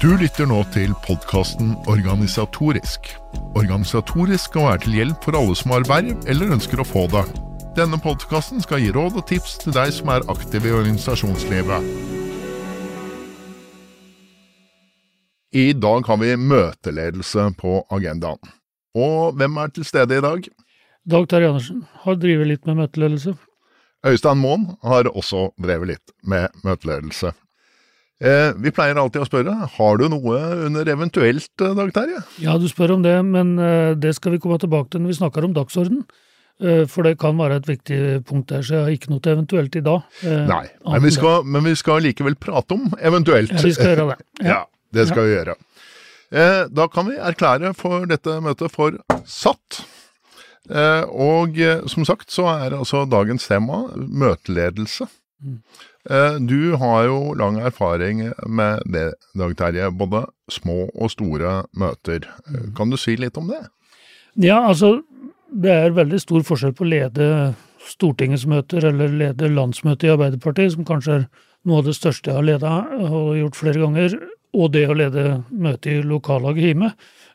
Du lytter nå til podkasten Organisatorisk. Organisatorisk skal være til hjelp for alle som har verv eller ønsker å få det. Denne podkasten skal gi råd og tips til deg som er aktiv i organisasjonslivet. I dag har vi møteledelse på agendaen. Og hvem er til stede i dag? Dag Terje Andersen har drevet litt med møteledelse. Øystein Moen har også drevet litt med møteledelse. Eh, vi pleier alltid å spørre, har du noe under eventuelt, eh, Dag Terje? Ja, du spør om det, men eh, det skal vi komme tilbake til når vi snakker om dagsorden. For det kan være et viktig punkt der, så jeg har ikke noe til eventuelt i dag. Nei, men vi, skal, men vi, skal, likevel prate om eventuelt. Ja, vi skal gjøre det. Ja, ja det skal ja. vi gjøre. Eh, da kan vi erklære for dette møtet for satt. og som sagt så er altså dagens tema møteledelse. Mm. Eh, du har jo lang erfaring med det, Dag Terje. Både små og store møter. Eh, kan du si litt om det? Ja, altså det er veldig stor forskjell på å lede Stortingets møter eller lede landsmøtet i Arbeiderpartiet, som kanskje er noe av det største jeg har leda og gjort flere ganger, og det å lede møte i lokallaget hjemme.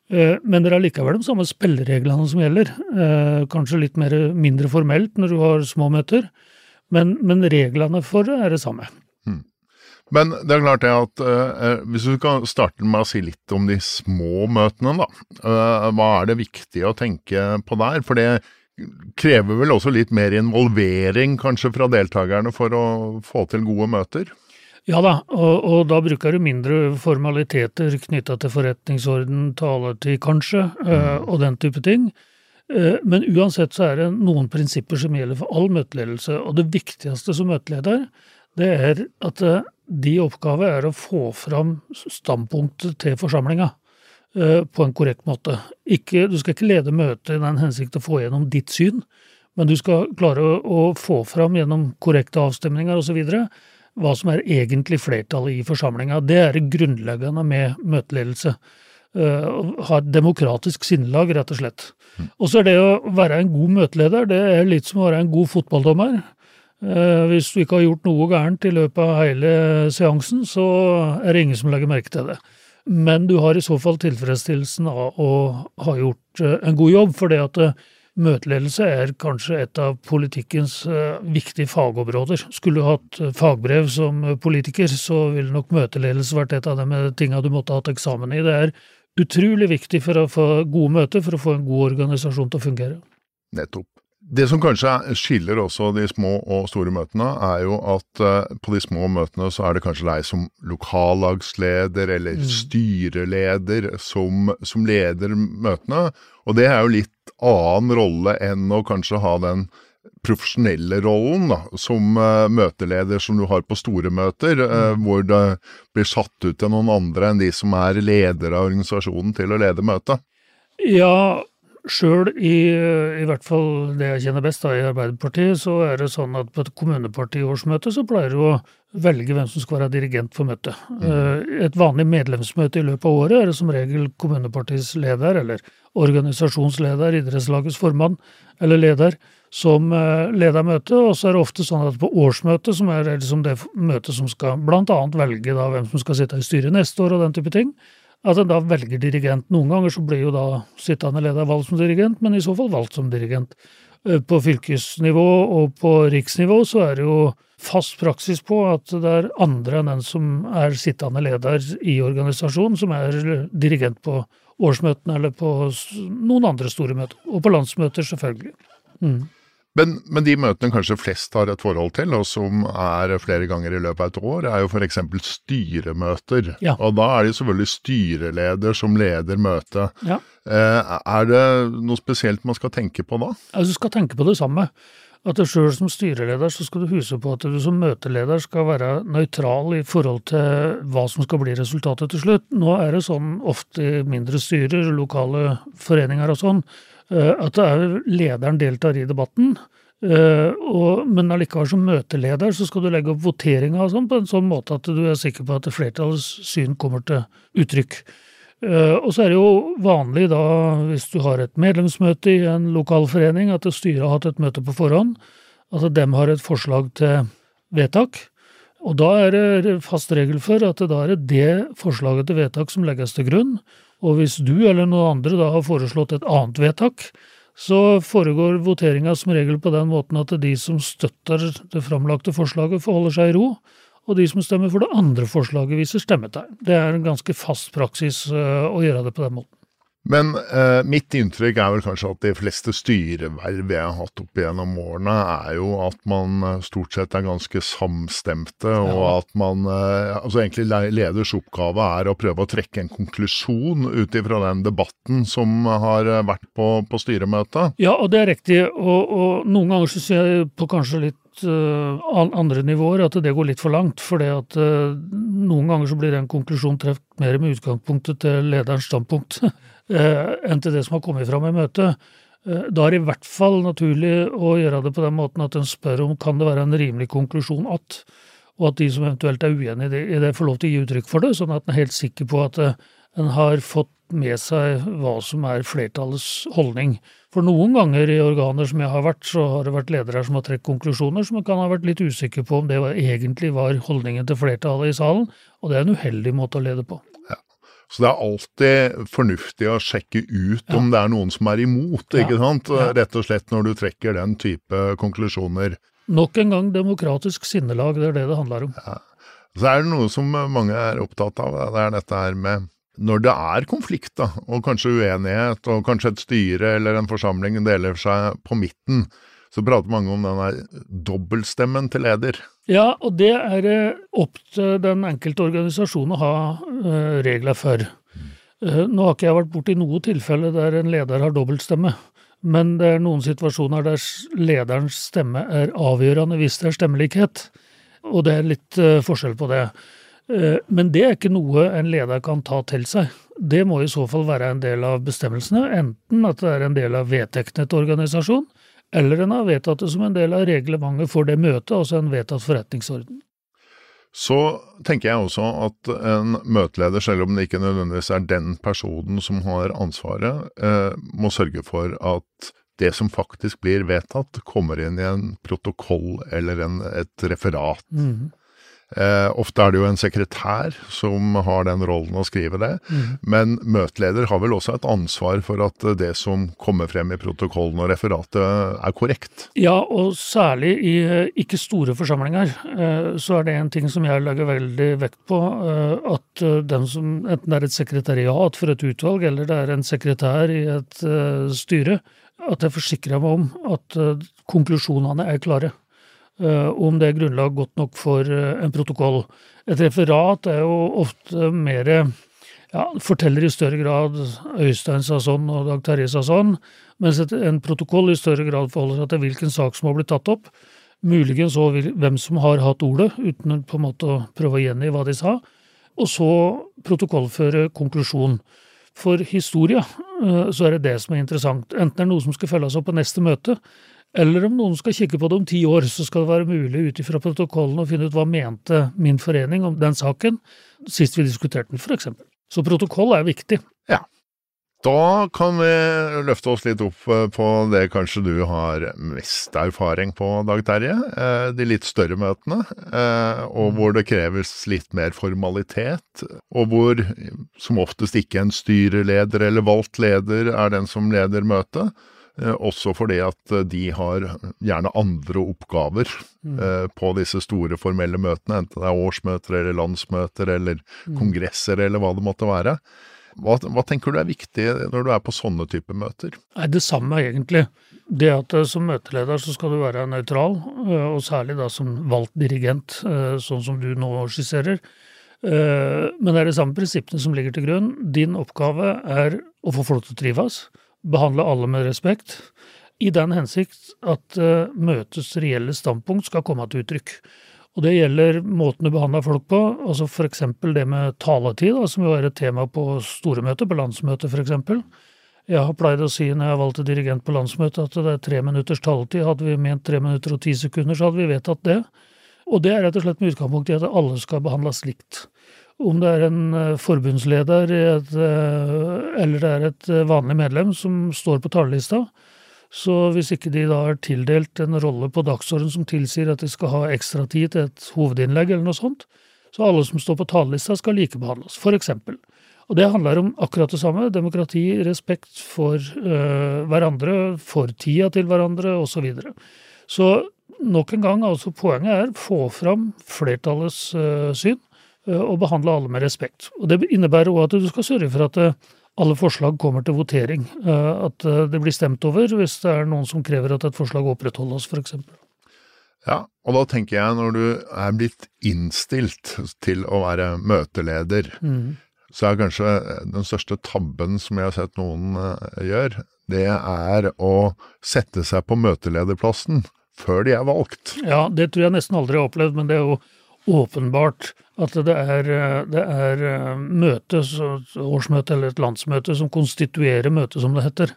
Eh, men det er likevel de samme spillereglene som gjelder. Kanskje litt mer, mindre formelt når du har små møter. Men, men, reglene for det er det samme. Hmm. Men det er klart det at eh, hvis du kan starte med å si litt om de små møtene, da. Eh, hva er det viktig å tenke på der? For det krever vel også litt mer involvering kanskje fra deltakerne for å få til gode møter? Ja da, og, og da bruker du mindre formaliteter knytta til forretningsorden, taletid kanskje, uh, og den type ting. Eh, men uansett så er det noen prinsipper som gjelder for all møteledelse, og det viktigste som møteleder, det er at eh, de oppgave er å få fram standpunktet til forsamlinga eh, på en korrekt måte. Ikke, du skal ikke lede møtet i den hensikt å få gjennom ditt syn, men du skal klare å få fram gjennom korrekte avstemninger osv. hva som er egentlig flertallet i forsamlinga. Det er det grunnleggende med møteledelse. Uh, ha et demokratisk sinnelag, rett og slett. Mm. Og så er det å være en god møteleder, det er litt som å være en god fotballdommer. Uh, hvis du ikke har gjort noe gærent i løpet av hele seansen, så er det ingen som legger merke til det. Men du har i så fall tilfredsstillelsen av å ha gjort uh, en god jobb, for det at møteledelse er kanskje et av politikkens viktige fagområder. Skulle du hatt fagbrev som politiker, så ville nok møteledelse vært et av de tinga du måtte hatt eksamen i. Det er utrolig viktig for å få gode møter, for å få en god organisasjon til å fungere. Nettopp. Det som kanskje skiller også de små og store møtene, er jo at uh, på de små møtene så er det kanskje deg som lokallagsleder eller mm. styreleder som, som, leder møtene, og det er jo litt annen rolle enn å kanskje ha den profesjonelle rollen da, som uh, møteleder som du har på store møter, uh, hvor det blir satt ut til noen andre enn de som er ledere av organisasjonen til å lede møtet? Ja, sjøl i, i hvert fall det jeg kjenner best da, i Arbeiderpartiet, så er det sånn at på et kommunepartiårsmøte så pleier du å velge hvem som skal være dirigent for møtet. Mm. Uh, et vanlig medlemsmøte i løpet av året er det som regel kommunepartiets leder, eller organisasjonsleder, idrettslagets formann eller leder som eh, leder møtet, og så er det ofte sånn at på årsmøtet, som er liksom det møtet som skal bl.a. velge da hvem som skal sitte i styret neste år og den type ting, at en da velger dirigent. Noen ganger så blir jo da sittende leder valgt som dirigent, men i så fall valgt som dirigent. Eh, på fylkesnivå og på riksnivå så er det jo fast praksis på at det er andre enn den som er sittende leder i organisasjonen, som er dirigent på årsmøtene eller på noen andre store møter. Og på landsmøter, selvfølgelig. Mm. Men, men, de møtene kanskje flest har et forhold til, og som er flere ganger i løpet av et år, er jo f.eks. styremøter. Ja. Og da er det selvfølgelig styreleder som leder møtet. Ja. Eh, er det noe spesielt man skal tenke på da? Altså, du skal tenke på det samme. At sjøl som styreleder så skal du huske på at du som møteleder skal være nøytral i forhold til hva som skal bli resultatet til slutt. Nå er det sånn ofte i mindre styrer, lokale foreninger og sånn, Eh, at det er lederen deltar i debatten. Uh, og, men allikevel som møteleder så skal du legge opp voteringa sånn, på en sånn måte at du er sikker på at flertallets syn kommer til uttrykk. Uh, og så er det jo vanlig da, hvis du har et medlemsmøte i en lokal forening, at styret har hatt et møte på forhånd, at dem har et forslag til vedtak. Og da er det fast regel for at da er det det forslaget til vedtak som legges til grunn. Og hvis du eller noen andre da har foreslått et annet vedtak, så foregår voteringa som regel på den måten at de som støtter det framlagte forslaget, forholder seg i ro, og de som stemmer for det andre forslaget, viser stemmetegn. Det er en ganske fast praksis eh, å gjøre det på den måten. Men eh, mitt inntrykk er vel kanskje at de fleste styreverv jeg har hatt opp igjennom årene, er jo at man eh, stort sett er ganske samstemte, ja. og at man eh, Altså egentlig leders oppgave er å prøve å trekke en konklusjon ut ifra den debatten som har eh, vært på, på styremøtet. Ja, og det er riktig. Og, og noen ganger syns jeg på kanskje litt andre nivåer at det går litt for langt. For at noen ganger så blir den konklusjonen truffet mer med utgangspunktet til lederens standpunkt Eh, enn til det som har kommet fram i møtet. Eh, da er det i hvert fall naturlig å gjøre det på den måten at en spør om kan det være en rimelig konklusjon at, og at de som eventuelt er uenig i det, får lov til å gi uttrykk for det, sånn at en er helt sikker på at eh, en har fått med seg hva som er flertallets holdning. For noen ganger i organer som jeg har vært, så har det vært ledere som har trukket konklusjoner som kan ha vært litt usikker på om det var, egentlig var holdningen til flertallet i salen, og det er en uheldig måte å lede på. Så det er alltid fornuftig å sjekke ut ja. om det er noen som er imot, ikke sant? Rett og slett når du trekker den type konklusjoner. Nok en gang demokratisk sinnelag, det er det det handler om. Ja. Så er det noe som mange er opptatt av, det er dette her med når det er konflikt, da, og kanskje uenighet, og kanskje et styre eller en forsamling deler seg på midten, så prater mange om den dobbeltstemmen til leder. Ja, og det er eh, opp til den enkelte organisasjonen å ha uh, regler for. Uh, nå har ikke jeg vært borti noe tilfelle der en leder har dobbeltstemme, men det er noen situasjoner der lederens stemme er avgjørende hvis det er stemmelikhet, og det er litt uh, forskjell på det. Men det er ikke noe en leder kan ta til seg. Det må i så fall være en del av bestemmelsene, enten at det er en del av vedtektene til organisasjon, eller en har vedtatt det som en del av reglementet for det møtet, altså en vedtatt forretningsorden. Så tenker jeg også at en møteleder, selv om det ikke nødvendigvis er den personen som har ansvaret, eh, må sørge for at det som faktisk blir vedtatt, kommer inn i en protokoll eller en, et referat. Mm. Eh, ofte er det jo en sekretær som har den rollen å skrive det, mm. men møteleder har vel også et ansvar for at det som kommer frem i protokollen og referatet er korrekt? Ja, og særlig i eh, ikke store forsamlinger eh, så er det en ting som jeg legger veldig vekt på, eh, at den som, enten det er et sekretariat for et utvalg eller det er en sekretær i et styre, at jeg forsikrer meg om at konklusjonene er klare. Eh, om det er grunnlag godt nok for eh, en protokoll. Et referat er jo ofte mer ja, forteller i større grad Øystein sa sånn og Dag Terje sa sånn, mens en protokoll i større grad forholder seg til hvilken sak som har blitt tatt opp, muligens òg hvem som har hatt ordet, uten på en måte å prøve å gjengi hva de sa, og så protokollføre konklusjon. For historia eh, så er det det som er interessant, enten det er noe som skal følges opp på neste møte, eller om noen skal kikke på det om ti år, så skal det være mulig ut ifra protokollen å finne ut hva mente min forening om den saken sist vi diskuterte den, f.eks. Så protokoll er viktig. Ja. Da kan vi løfte oss litt opp eh, på det kanskje du har mest erfaring på, Dag Terje. Eh, de litt større møtene, eh, og mm. hvor det kreves litt mer formalitet. Og hvor som oftest ikke en styreleder eller valgt leder er den som leder møtet. Eh, også fordi at eh, de har gjerne andre oppgaver mm. Eh, på disse store formelle møtene, enten det er årsmøter eller landsmøter eller mm. kongresser eller hva det måtte være. Hva, hva, tenker du er viktig når du er på sånne typer møter? Nei, Det samme, egentlig. Det at som møteleder så skal du være nøytral, og særlig da som valgt dirigent, sånn som du nå skisserer. Men det er de samme prinsippene som ligger til grunn. Din oppgave er å få folk til å trives behandle alle med respekt, i den hensikt at uh, møtets reelle standpunkt skal komme til uttrykk. Og det gjelder måten du behandler folk på, altså eksempel det med taletid, som jo er et tema på store møter, på landsmøtet eksempel. Jeg har pleid å si når jeg valgte dirigent på landsmøtet at det er tre minutters taletid. Hadde vi ment tre minutter og ti sekunder, så hadde vi vedtatt det. Og det er rett og slett med utgangspunkt i at alle skal behandles likt. Om det er en eh, forbundsleder et, eh, eller det er et eh, vanlig medlem som står på talerlista, Så hvis ikke de da er tildelt en rolle på dagsorden som tilsier at de skal ha ekstra tid til et hovedinnlegg eller noe sånt, så alle som står på talerlista skal likebehandles, for eksempel. Og det handler om akkurat det samme, demokrati, respekt for øh, hverandre, for tida til hverandre, osv. Så, videre. så nok en gang, altså poenget er få fram flertallets øh, syn, og behandle alle med respekt. Og Det innebærer òg at du skal sørge for at alle forslag kommer til votering. At det blir stemt over hvis det er noen som krever at et forslag opprettholdes, f.eks. Ja, og da tenker jeg når du er blitt innstilt til å være møteleder, mm så er kanskje den største tabben som jeg har sett noen gjør, det er å sette seg på møtelederplassen før de er valgt. Ja, det tror jeg nesten aldri har opplevd, men det er jo åpenbart at det er, det er eh, møte, årsmøte eller et landsmøte som konstituerer møtet, som det heter.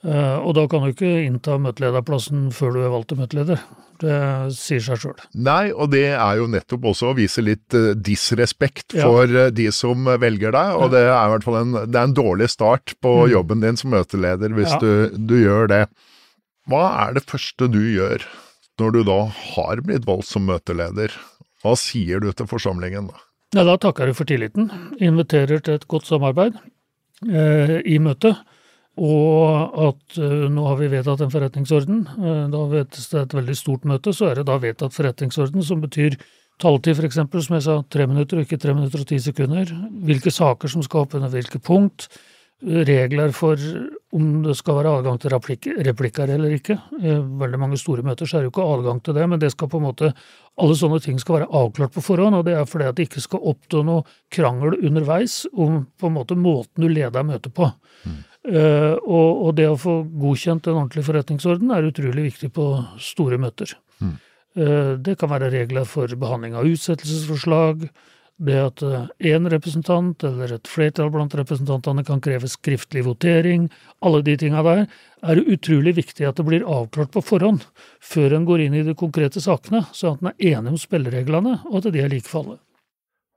Uh, og da kan du ikke innta møtelederplassen før du er valgt til møteleder. Det sier seg sjøl. Nei, og det er jo nettopp også å vise litt uh, disrespekt for ja. de som velger deg. Og ja. det er i hvert fall en, det er en dårlig start på mm. jobben din som møteleder hvis ja. du, du, gjør det. Hva er det første du gjør når du da har blitt valgt som møteleder? Hva sier du til forsamlingen da? Ja, da takker jeg for tilliten. Inviterer til et godt samarbeid i møtet. Og at eh, nå har vi vedtatt en forretningsorden. Eh, da vedtas det et veldig stort møte, så er det da vedtatt forretningsorden, som betyr taletid f.eks., som jeg sa, tre minutter og ikke tre minutter og ti sekunder. Hvilke saker som skal opp under hvilke punkt. Regler for om det skal være adgang til replikker eller ikke. I veldig mange store møter så er det jo ikke adgang til det, men det skal på en måte alle sånne ting skal være avklart på forhånd, og det er fordi at det ikke skal oppstå noe krangel underveis om på en måte måten du leder møtet på. Mm. Uh, og, og, det å få godkjent en ordentlig forretningsorden er utrolig viktig på store møter. Mm. Uh, det kan være regler for behandling av utsettelsesforslag, det at én uh, representant eller et flertall blant representantene kan kreve skriftlig votering, alle de tinga der, er det utrolig viktig at det blir avklart på forhånd, før en går inn i de konkrete sakene, sånn at en er enig om spillereglene, og at de er like for alle.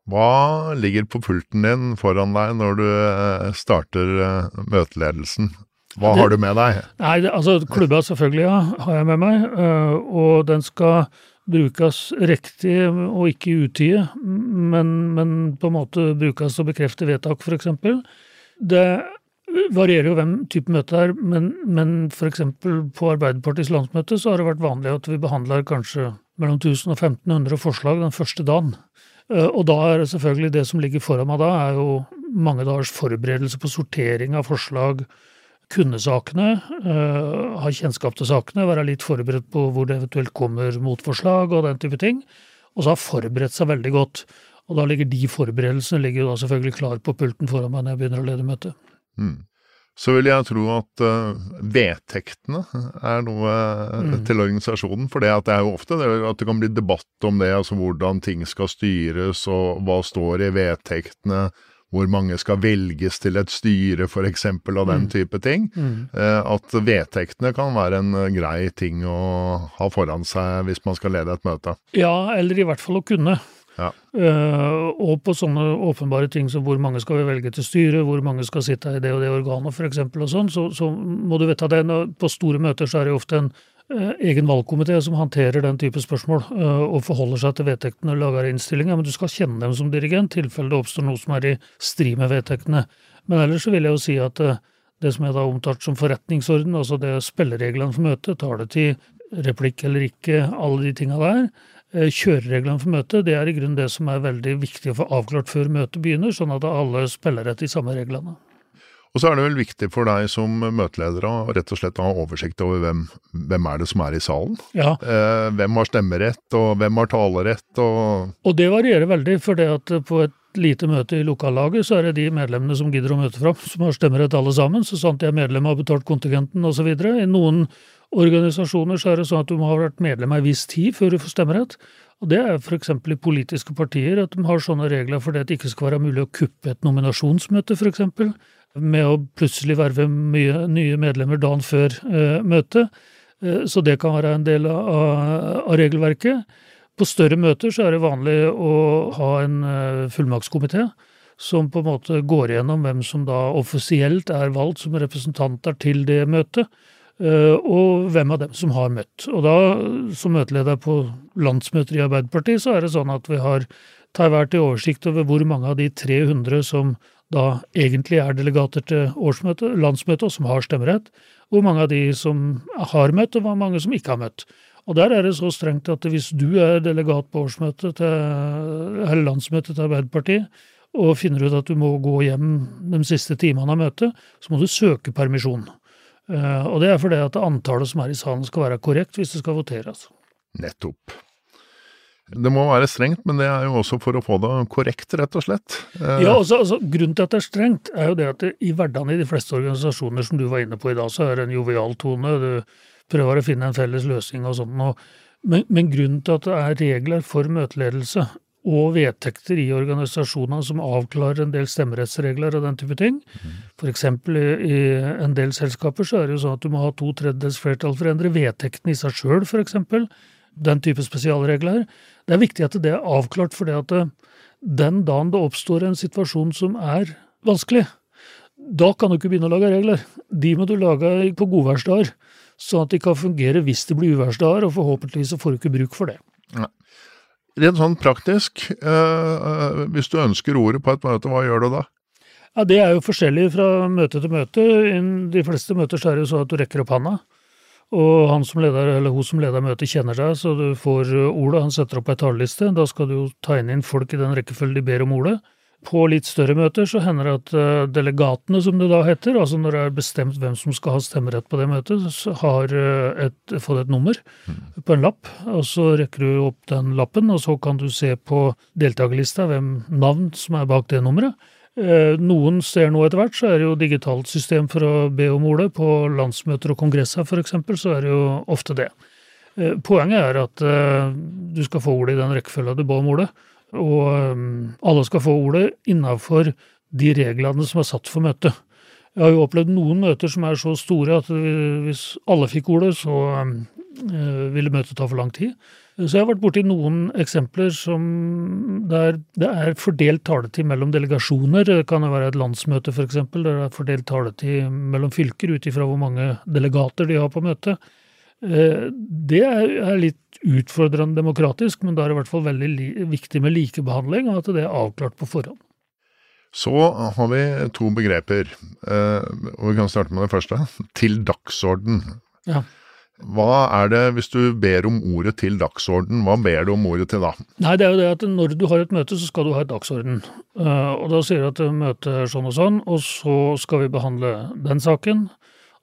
Hva ligger på pulten din foran deg når du eh, starter eh, møteledelsen? Hva det, har du med deg? Nei, det, altså Klubba selvfølgelig ja, har jeg med meg, eh, og den skal brukes riktig og ikke i utide, men, men, på en måte brukes til å bekrefte vedtak, f.eks. Det varierer jo hvem type møte det er, men, men f.eks. på Arbeiderpartiets landsmøte så har det vært vanlig at vi behandler kanskje mellom 1000 og 1500 forslag den første dagen. Eh, og da er det selvfølgelig det som ligger foran meg da, er jo mange dagers forberedelse på sortering av forslag, kunne sakene, uh, ha kjennskap til sakene, være litt forberedt på hvor det eventuelt kommer motforslag og den type ting. Og så ha forberedt seg veldig godt. Og da ligger de forberedelsene ligger da selvfølgelig klar på pulten foran meg når jeg begynner å lede møtet. Mm så vil jeg tro at uh, vedtektene er noe mm. til organisasjonen. For det, det er jo ofte det, at det kan bli debatt om det, altså hvordan ting skal styres, og hva står i vedtektene, hvor mange skal velges til et styre f.eks., og den mm. type ting. Mm. Uh, at vedtektene kan være en uh, grei ting å ha foran seg hvis man skal lede et møte. Ja, eller i hvert fall å kunne. Ja. Uh, og på sånne åpenbare ting som hvor mange skal vi velge til styret, hvor mange skal sitte i det og det organet f.eks., og sånn, så, så, må du vite at det, på store møter så er det ofte en egen valgkomité som håndterer den type spørsmål uh, og forholder seg til vedtektene og lager innstillinger, men du skal kjenne dem som dirigent, i tilfelle det oppstår noe som er i strid med vedtektene. Men ellers så vil jeg jo si at det som er da omtalt som forretningsorden, altså det spillereglene for møtet, taletid, replikk eller ikke, alle de tinga der, Eh, kjørereglene for møtet, det er i grunnen det som er veldig viktig å få avklart før møtet begynner, sånn at alle spiller etter de samme reglene. Og så er det vel viktig for deg som møteleder å rett og slett ha oversikt over hvem, hvem er det som er i salen? Ja. Eh, hvem har stemmerett, og hvem har talerett? Og, og det varierer veldig, for det at på et lite møte i lokallaget, så er det de medlemmene som gidder å møte fram, som har stemmerett alle sammen, så sant de er medlem og har betalt kontingenten osv. I noen organisasjoner så er det sånn at du må ha vært medlem ei viss tid før du får stemmerett. Og Det er f.eks. i politiske partier, at de har sånne regler for det at det ikke skal være mulig å kuppe et nominasjonsmøte, f.eks. Med å plutselig verve mye nye medlemmer dagen før eh, møtet. Eh, så det kan være en del av, av, regelverket. På større møter så er det vanlig å ha en eh, fullmaktskomité som på en måte går igjennom hvem som da offisielt er valgt som representanter til det møtet og hvem av dem som har møtt. Og da, som møteleder på landsmøter i Arbeiderpartiet, så er det sånn at vi har tar hver til oversikt over hvor mange av de 300 som da egentlig er delegater til årsmøtet, landsmøtet, og som har stemmerett, hvor mange av de som har møtt, og hvor mange som ikke har møtt. Og der er det så strengt at hvis du er delegat på årsmøtet til, landsmøtet til Arbeiderpartiet, og finner ut at du må gå hjem de siste timene av møtet, så må du søke permisjon. Eh, og det er fordi at antallet som er i salen skal være korrekt hvis det skal voteres. Nettopp. Det må være strengt, men det er jo også for å få det korrekt, rett og slett. Ja, altså, altså, Grunnen til at det er strengt, er jo det at det, i hverdagen i de fleste organisasjoner som du var inne på i dag, så er det en jovial tone. Du prøver å finne en felles løsning og sånn. Men, men, grunnen til at det er regler for møteledelse og vedtekter i organisasjonene som avklarer en del stemmerettsregler og den type ting. F.eks. I, i en del selskaper så er det jo sånn at du må ha to tredjedels flertall for å endre vedtektene i seg sjøl, f.eks. Den type spesialregler. Det er viktig at det er avklart, for det, den dagen det oppstår en situasjon som er vanskelig, da kan du ikke begynne å lage regler. De må du lage på godværsdager, sånn at de kan fungere hvis det blir uværsdager, og forhåpentligvis så får du ikke bruk for det. Ja. Rent sånn praktisk, eh, hvis du ønsker ordet på et møte, hva gjør du da? Ja, Det er jo forskjellig fra møte til møte. I de fleste møter så er det jo sånn at du rekker opp handa. Og han som leder, eller hun som leder møtet kjenner deg, så du får ordet. Han setter opp ei talerliste. Da skal du jo tegne inn folk i den rekkefølgen de ber om ordet. På litt større møter så hender det at eh, delegatene, som det da heter, altså når det er bestemt hvem som skal ha stemmerett på det møtet, har eh, et, fått et nummer på en lapp. og Så rekker du opp den lappen, og så kan du se på deltakerlista hvem navn som er bak det nummeret. Eh, noen ser nå etter hvert så er det jo digitalt system for å be om ordet. På landsmøter og kongresser f.eks. så er det jo ofte det. Eh, poenget er at eh, du skal få ordet i den rekkefølga du ba om ordet. Og alle skal få ordet innafor de reglene som er satt for møtet. Jeg har jo opplevd noen møter som er så store at hvis alle fikk ordet, så ville møtet ta for lang tid. Så jeg har vært borti noen eksempler som der det er fordelt taletid mellom delegasjoner. Det kan jo være et landsmøte f.eks., der det er fordelt taletid mellom fylker ut ifra hvor mange delegater de har på møtet. Eh, det er litt utfordrende demokratisk, men da er det i hvert fall veldig viktig med likebehandling, og at det er avklart på forhånd. Så har vi to begreper, eh, og vi kan starte med det første. Til dagsorden. Ja. Hva er det, hvis du ber om ordet til dagsorden, hva ber du om ordet til da? Nei, det er jo det at når du har et møte, så skal du ha et dagsorden. Uh, og da sier du at møtet er sånn og sånn, og så skal vi behandle den saken.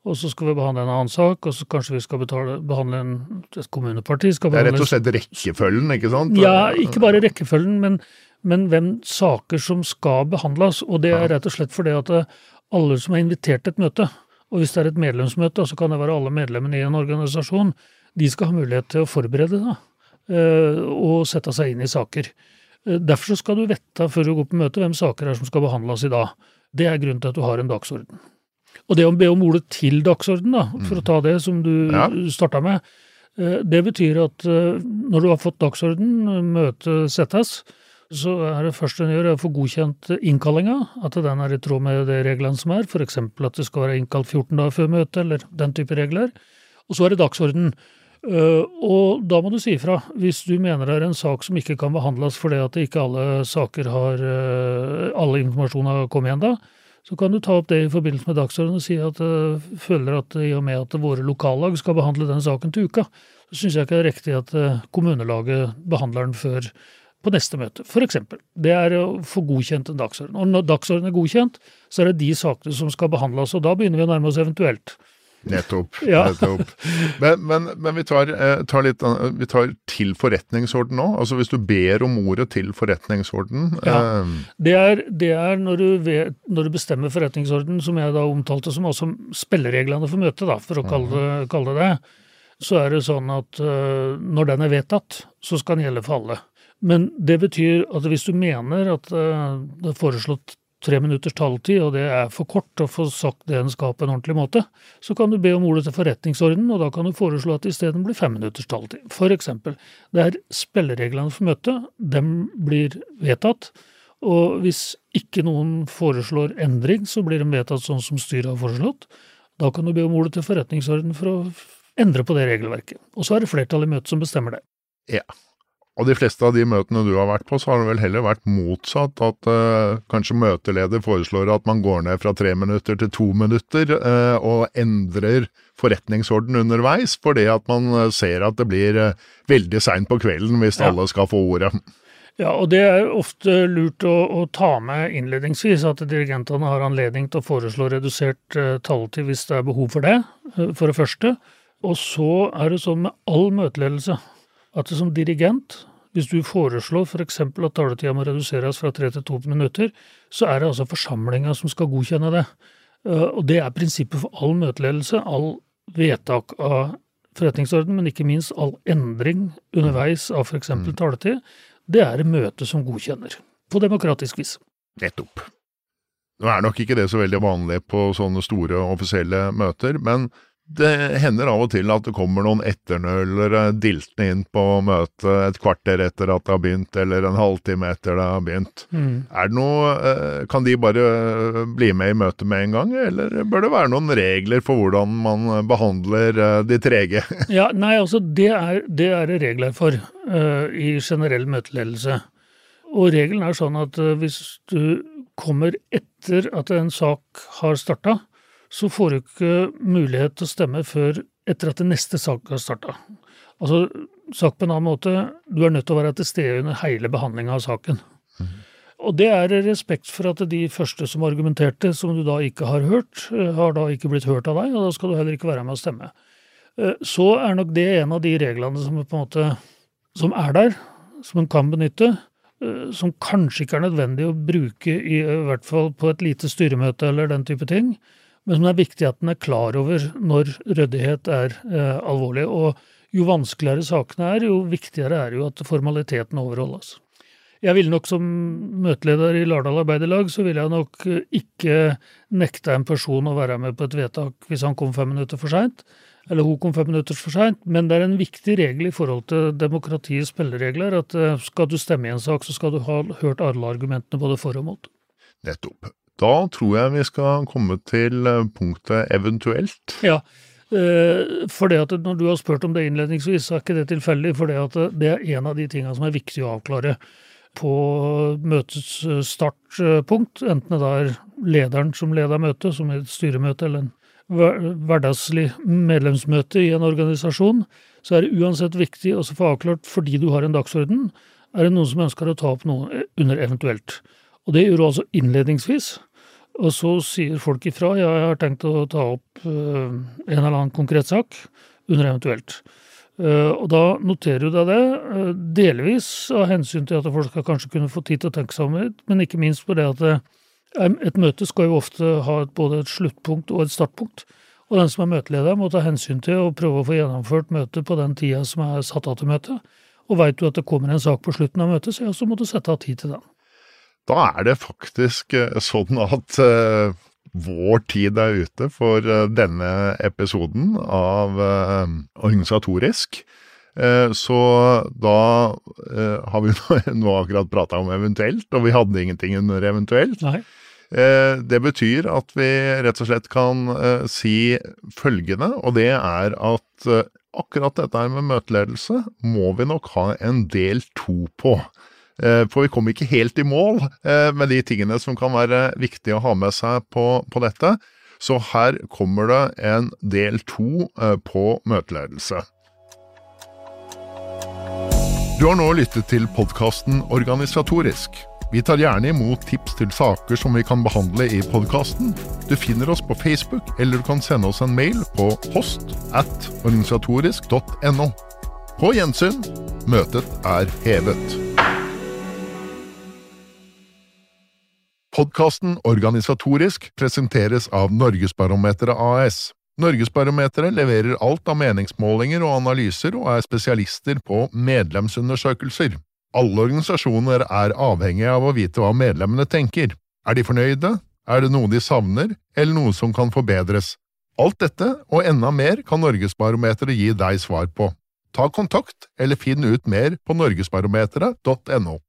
Og så skal vi behandle en annen sak, og så kanskje vi skal betale, behandle en, et kommuneparti. det er rett og slett rekkefølgen, ikke sant? Ja, ikke bare rekkefølgen, men, men hvem saker som skal behandles. Og det er rett og slett fordi at alle som er invitert til et møte, og hvis det er et medlemsmøte, så kan det være alle medlemmene i en organisasjon, de skal ha mulighet til å forberede det eh, og sette seg inn i saker. Eh, derfor skal du vite før du går på møte hvem saker er som skal behandles i dag. Det er grunnen til at du har en dagsorden. Og det å be om ordet til dagsorden, da, for å ta det som du ja. starta med, eh, det betyr at når du har fått dagsorden, møtet settes, så er det første en gjør, å få godkjent innkallinga, at den er i tråd med de reglene som er, f.eks. at det skal være innkalt 14 dager før møtet, eller den type regler. Og så er det dagsorden. Uh, og da må du si ifra hvis du mener det er en sak som ikke kan behandles fordi at ikke alle saker har uh, alle informasjon har kommet igjen da. Så kan du ta opp det i forbindelse med dagsordenen og si at du uh, føler at i og med at våre lokallag skal behandle den saken til uka, så syns jeg ikke det er riktig at kommunelaget behandler den før på neste møte, eksempel. Det er å få godkjent en dagsorden. Og når dagsorden er godkjent, så er det de sakene som skal behandles, og da begynner vi å nærme oss eventuelt. Nettopp. Ja. nettopp. Men, men, men vi, tar, eh, tar litt, vi, tar, til forretningsorden nå. Altså hvis du ber om ordet til forretningsorden ja. eh. det, er, det er, når du, vet, når du bestemmer forretningsorden, som jeg da omtalte som også spillereglene for møtet, da, for å kalle det, mhm. kalle det det, så er det sånn at uh, når den er vedtatt, så skal den gjelde for alle. Men det betyr at hvis du mener at eh, det er foreslått tre minutters taletid, og det er for kort å få sagt det en skal på en ordentlig måte, så kan du be om ordet til forretningsordenen, og da kan du foreslå at det isteden blir fem minutters taletid. For eksempel. Det er spillereglene for møtet. Dem blir vedtatt. Og hvis ikke noen foreslår endring, så blir de vedtatt sånn som styret har foreslått. Da kan du be om ordet til forretningsorden for å endre på det regelverket. Og så er det flertallet i møtet som bestemmer det. Ja. Og de fleste av de møtene du har vært på, så har det vel heller vært motsatt. At uh, kanskje møteleder foreslår at man går ned fra tre minutter til to minutter, uh, og endrer forretningsorden underveis, fordi at man ser at det blir uh, veldig seint på kvelden hvis ja. alle skal få ordet. Ja, og det er ofte lurt å, å ta med innledningsvis at dirigentene har anledning til å foreslå redusert taletid hvis det er behov for det, for det første. Og så er det sånn med all møteledelse at det som dirigent hvis du foreslår f.eks. For at taletida må reduseres fra tre til to minutter, så er det altså forsamlinga som skal godkjenne det. Eh, og det er prinsippet for all møteledelse, all vedtak av forretningsorden, men ikke minst all endring underveis av f.eks. Mm. taletid. Det er det møtet som godkjenner, på demokratisk vis. Nettopp. Nå er nok ikke det så veldig vanlig på sånne store offisielle møter, men det hender av og til at det kommer noen etternølere diltende inn på møtet et kvarter etter at det har begynt, eller en halvtime etter det har begynt. Mm. Er det noe, eh, Kan de bare eh, bli med i møtet med en gang, eller bør det være noen regler for hvordan man behandler eh, de trege? ja, Nei, altså det er det er regler for uh, i generell møteledelse. Og regelen er sånn at hvis du kommer etter at en sak har starta, så får du ikke mulighet til å stemme før etter at det neste sak har starta. Altså, sagt på en annen måte, du er nødt til å være til stede under hele behandlinga av saken. Mm. Og det er respekt for at de første som argumenterte, som du da ikke har hørt, eh, har da ikke blitt hørt av deg, og da skal du heller ikke være med å stemme. Eh, så er nok det en av de reglene som på en måte som er der, som en kan benytte, eh, som kanskje ikke er nødvendig å bruke i, i hvert fall på et lite styremøte eller den type ting men som det er viktig at en er klar over når ryddighet er eh, alvorlig. Og jo vanskeligere sakene er, jo viktigere er jo at formaliteten overholdes. Jeg ville nok som møteleder i Lardal Arbeiderlag, så ville jeg nok eh, ikke nekta en person å være med på et vedtak hvis han kom fem minutter for seint, eller hun kom fem minutter for seint, men det er en viktig regel i forhold til demokratiets spilleregler at eh, skal du stemme i en sak, så skal du ha hørt alle argumentene både for og mot. Nettopp. Da tror jeg vi skal komme til eh, punktet eventuelt. Ja, eh, for det at når du har spurt om det innledningsvis, så er ikke det tilfeldig. For det at det er en av de tingene som er viktig å avklare på møtets eh, startpunkt. Enten det er lederen som leder møtet, som er et styremøte eller en hverdagslig medlemsmøte i en organisasjon, så er det uansett viktig å få avklart, fordi du har en dagsorden, er det noen som ønsker å ta opp noe under eventuelt. Og det gjør du altså innledningsvis. Og så sier folk ifra ja, jeg har tenkt å ta opp uh, en eller annen konkret sak, under eventuelt. Uh, og da noterer du deg det, uh, delvis av hensyn til at folk skal kanskje kunne få tid til å tenke seg om det, men ikke minst på det at et møte skal jo ofte ha både et sluttpunkt og et startpunkt. Og den som er møteleder, må ta hensyn til å prøve å få gjennomført møtet på den tida som er satt av til møtet. Og veit du at det kommer en sak på slutten av møtet, så, ja, så må du sette av tid til den. Da er det faktisk eh, sånn at uh, vår tid er ute for uh, denne episoden av uh, Organisatorisk. Så da har vi nå akkurat prata om eventuelt, og vi hadde ingenting under eventuelt. Nei. Det betyr at vi rett og slett kan si følgende, og det er at akkurat dette her med møteledelse må vi nok ha en del to på. Eh, for vi kom ikke helt i mål eh, med de tingene som kan være viktige å ha med seg på, på dette. Så her kommer det en del to eh, på møteledelse. Du har nå lyttet til podkasten Organisatorisk. Vi tar gjerne imot tips til saker som vi kan behandle i podkasten. Du finner oss på Facebook, eller du kan sende oss en mail på post at organisatorisk.no. På gjensyn. Møtet er hevet. Podkasten Organisatorisk presenteres av Norgesbarometeret AS. Norgesbarometeret leverer alt av meningsmålinger og analyser, og er spesialister på medlemsundersøkelser. Alle organisasjoner er avhengige av å vite hva medlemmene tenker. Er de fornøyde? Er det noe de savner, eller noe som kan forbedres? Alt dette, og enda mer, kan Norgesbarometeret gi deg svar på. Ta kontakt, eller finn ut mer på norgesbarometeret.no.